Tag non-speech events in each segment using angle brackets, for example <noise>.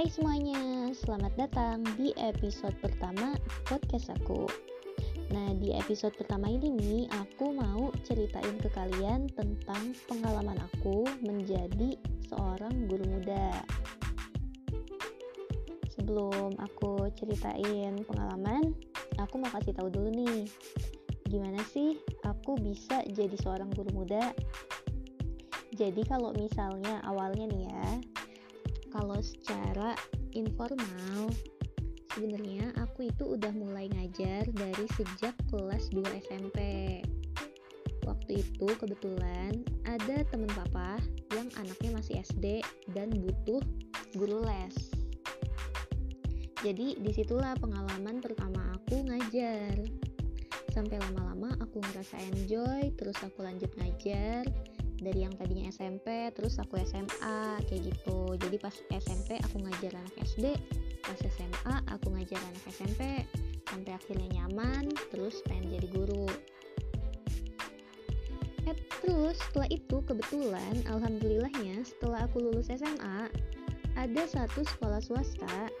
Hai semuanya, selamat datang di episode pertama podcast aku. Nah, di episode pertama ini nih, aku mau ceritain ke kalian tentang pengalaman aku menjadi seorang guru muda. Sebelum aku ceritain pengalaman, aku mau kasih tahu dulu nih, gimana sih aku bisa jadi seorang guru muda? Jadi kalau misalnya awalnya nih ya, kalau secara informal sebenarnya aku itu udah mulai ngajar dari sejak kelas 2 SMP waktu itu kebetulan ada temen papa yang anaknya masih SD dan butuh guru les. Jadi di situlah pengalaman pertama aku ngajar. Sampai lama-lama aku ngerasa enjoy terus aku lanjut ngajar dari yang tadinya SMP terus aku SMA kayak gitu. Jadi pas SMP aku ngajar anak SD pas SMA aku ngajar anak SMP sampai akhirnya nyaman terus pengen jadi guru. Eh, terus setelah itu kebetulan alhamdulillahnya setelah aku lulus SMA ada satu sekolah swasta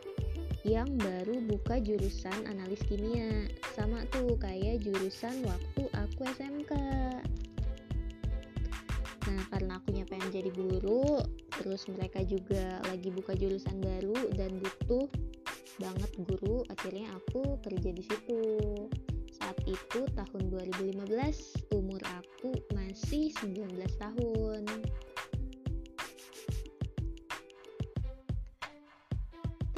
yang baru buka jurusan analis kimia. Sama tuh kayak jurusan waktu aku SMK Nah, karena akunya pengen jadi guru, terus mereka juga lagi buka jurusan baru dan butuh banget guru, akhirnya aku kerja di situ. Saat itu tahun 2015, umur aku masih 19 tahun.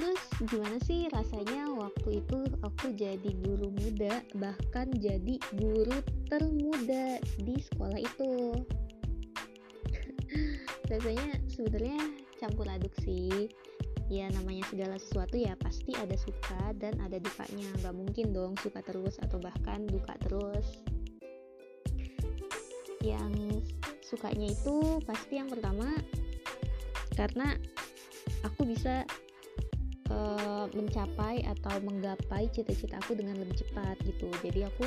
Terus gimana sih rasanya waktu itu aku jadi guru muda, bahkan jadi guru termuda di sekolah itu? Rasanya sebenarnya campur aduk sih. Ya namanya segala sesuatu ya pasti ada suka dan ada dukanya. Nggak mungkin dong suka terus atau bahkan duka terus. Yang sukanya itu pasti yang pertama karena aku bisa uh, mencapai atau menggapai cita-cita aku dengan lebih cepat gitu. Jadi aku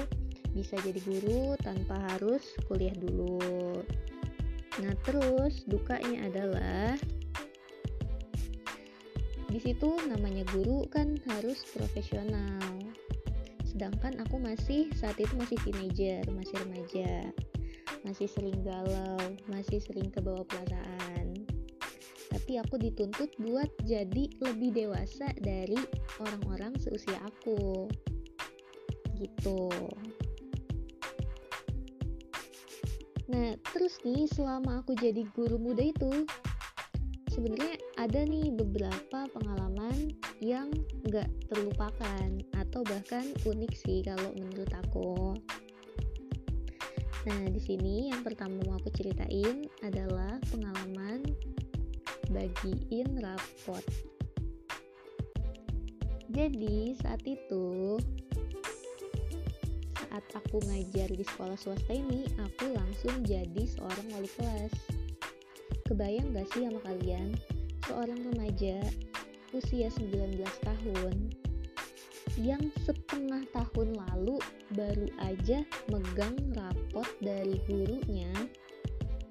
bisa jadi guru tanpa harus kuliah dulu Nah, terus dukanya adalah di situ namanya guru kan harus profesional. Sedangkan aku masih saat itu masih teenager, masih remaja. Masih sering galau, masih sering kebawa perasaan. Tapi aku dituntut buat jadi lebih dewasa dari orang-orang seusia aku. Gitu. Nah, terus nih selama aku jadi guru muda itu sebenarnya ada nih beberapa pengalaman yang nggak terlupakan atau bahkan unik sih kalau menurut aku. Nah, di sini yang pertama mau aku ceritain adalah pengalaman bagiin rapot. Jadi, saat itu saat aku ngajar di sekolah swasta ini, aku langsung jadi seorang wali kelas. Kebayang gak sih sama kalian, seorang remaja usia 19 tahun yang setengah tahun lalu baru aja megang rapot dari gurunya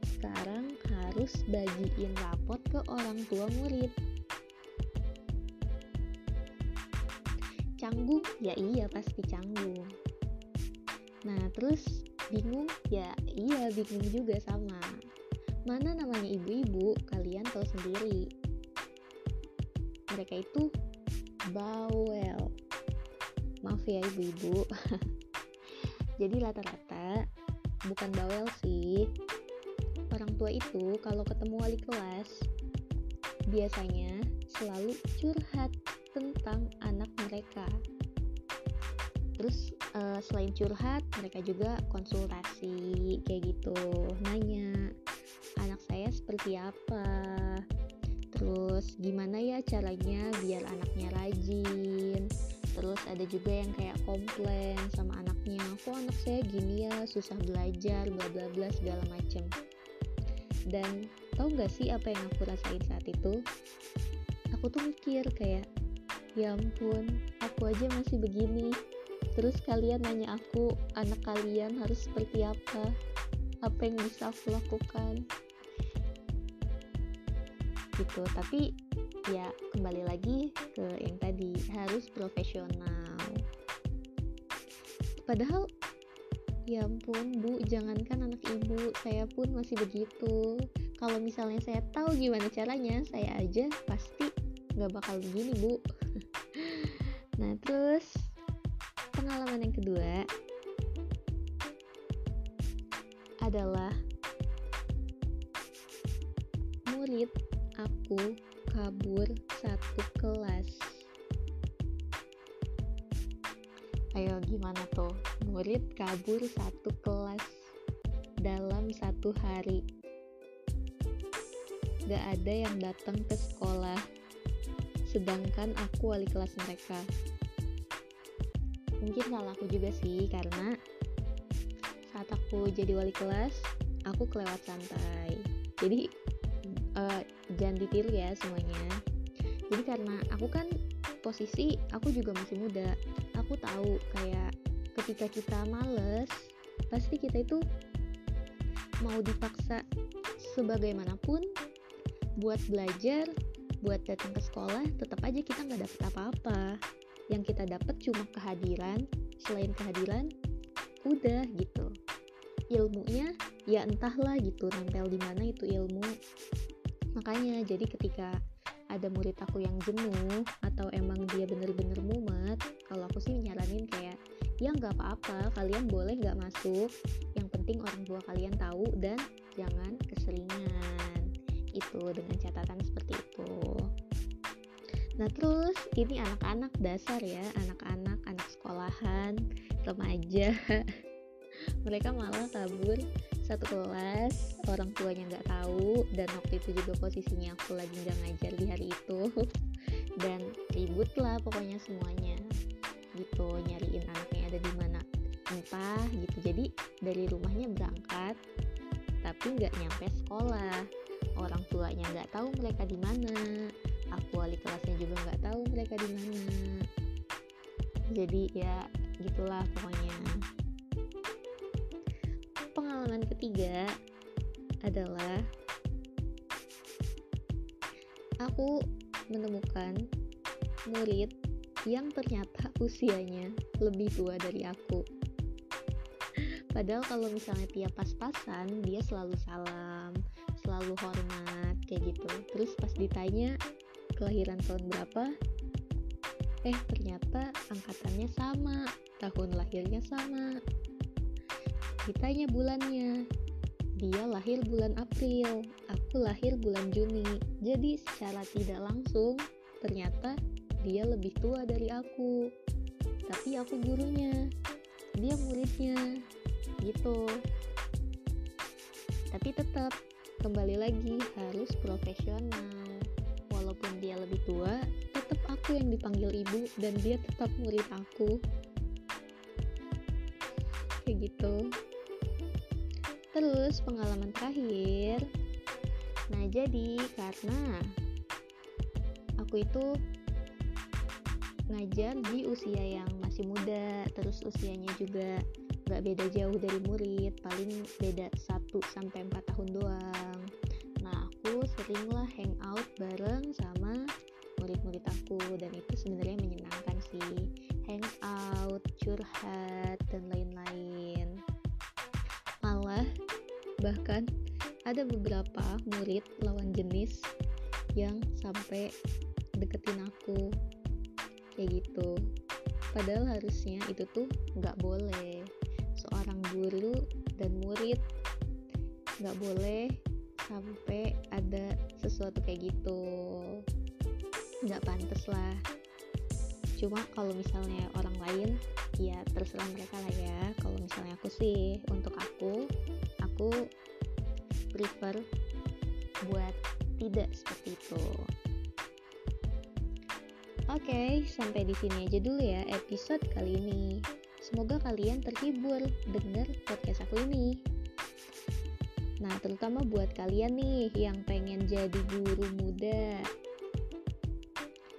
sekarang harus bagiin rapot ke orang tua murid. Canggung? Ya iya pasti canggung Nah, terus bingung? Ya, iya bingung juga sama. Mana namanya ibu-ibu, kalian tahu sendiri. Mereka itu bawel. Maaf ya ibu-ibu. <laughs> Jadi rata-rata bukan bawel sih. Orang tua itu kalau ketemu wali kelas biasanya selalu curhat tentang anak mereka terus uh, selain curhat mereka juga konsultasi kayak gitu. Nanya anak saya seperti apa? Terus gimana ya caranya biar anaknya rajin? Terus ada juga yang kayak komplain sama anaknya kok anak saya gini ya susah belajar bla bla bla segala macem. Dan tau gak sih apa yang aku rasain saat itu? Aku tuh mikir kayak ya ampun aku aja masih begini terus kalian nanya aku anak kalian harus seperti apa? Apa yang bisa aku lakukan? Gitu. Tapi ya kembali lagi ke yang tadi harus profesional. Padahal ya ampun bu jangankan anak ibu saya pun masih begitu. Kalau misalnya saya tahu gimana caranya saya aja pasti nggak bakal begini bu. <laughs> Nah terus pengalaman yang kedua adalah murid aku kabur satu kelas. Ayo gimana tuh? Murid kabur satu kelas dalam satu hari. Gak ada yang datang ke sekolah sedangkan aku wali kelas mereka mungkin salah aku juga sih karena saat aku jadi wali kelas aku kelewat santai. Jadi uh, jangan ditiru ya semuanya. Jadi karena aku kan posisi aku juga masih muda aku tahu kayak ketika kita males pasti kita itu mau dipaksa sebagaimanapun buat belajar buat datang ke sekolah tetap aja kita nggak dapet apa-apa yang kita dapat cuma kehadiran selain kehadiran udah gitu. Ilmunya ya entahlah gitu nempel di mana itu ilmu. Makanya jadi ketika ada murid aku yang jenuh atau emang dia bener-bener mumet kalau aku sih nyaranin kayak ya nggak apa-apa kalian boleh nggak masuk. Yang penting orang tua kalian tahu dan jangan keseringan. Itu dengan catatan seperti itu nah terus ini anak-anak dasar ya anak-anak anak sekolahan remaja. <laughs> Mereka malah kabur satu kelas orang tuanya nggak tahu dan waktu itu juga posisinya aku lagi nggak ngajar di hari itu. <laughs> Dan ribut lah pokoknya semuanya gitu nyariin anaknya ada di mana entah gitu. Jadi dari rumahnya berangkat tapi nggak nyampe sekolah orang tuanya nggak tahu mereka di mana. Aku wali kelasnya juga nggak tahu mereka di mana. Jadi ya gitulah pokoknya. Pengalaman ketiga adalah aku menemukan murid yang ternyata usianya lebih tua dari aku. Padahal kalau misalnya tiap pas-pasan dia selalu salam, selalu hormat kayak gitu. Terus pas ditanya kelahiran tahun berapa, eh ternyata angkatannya sama, tahun lahirnya sama. Ditanya bulannya dia lahir bulan April aku lahir bulan Juni. Jadi secara tidak langsung ternyata dia lebih tua dari aku. Tapi aku gurunya dia muridnya gitu. Tapi tetap kembali lagi harus profesional. Walaupun dia lebih tua tetap aku yang dipanggil ibu dan dia tetap murid aku. Kayak gitu. Terus pengalaman terakhir. Nah jadi karena Aku itu Ngajar di usia yang masih muda Terus usianya juga Gak beda jauh dari murid Paling beda 1 sampai 4 tahun doang seringlah hangout bareng sama murid-murid aku Dan itu sebenarnya menyenangkan sih. Hangout, curhat, dan lain-lain. Malah bahkan ada beberapa murid lawan jenis yang sampai deketin aku. Kayak gitu. Padahal harusnya itu tuh nggak boleh. Seorang guru dan murid nggak boleh sampai ada sesuatu kayak gitu nggak pantas lah cuma kalau misalnya orang lain ya terserah mereka lah ya kalau misalnya aku sih untuk aku aku prefer buat tidak seperti itu. Oke, okay, sampai di sini aja dulu ya episode kali ini. Semoga kalian terhibur dengar podcast aku ini. Nah, terutama buat kalian nih yang pengen jadi guru muda.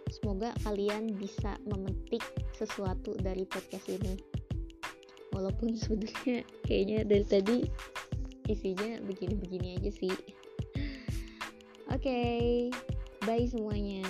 Semoga kalian bisa memetik sesuatu dari podcast ini. Walaupun <laughs> sebenarnya kayaknya dari tadi isinya begini-begini aja sih oke okay. bye semuanya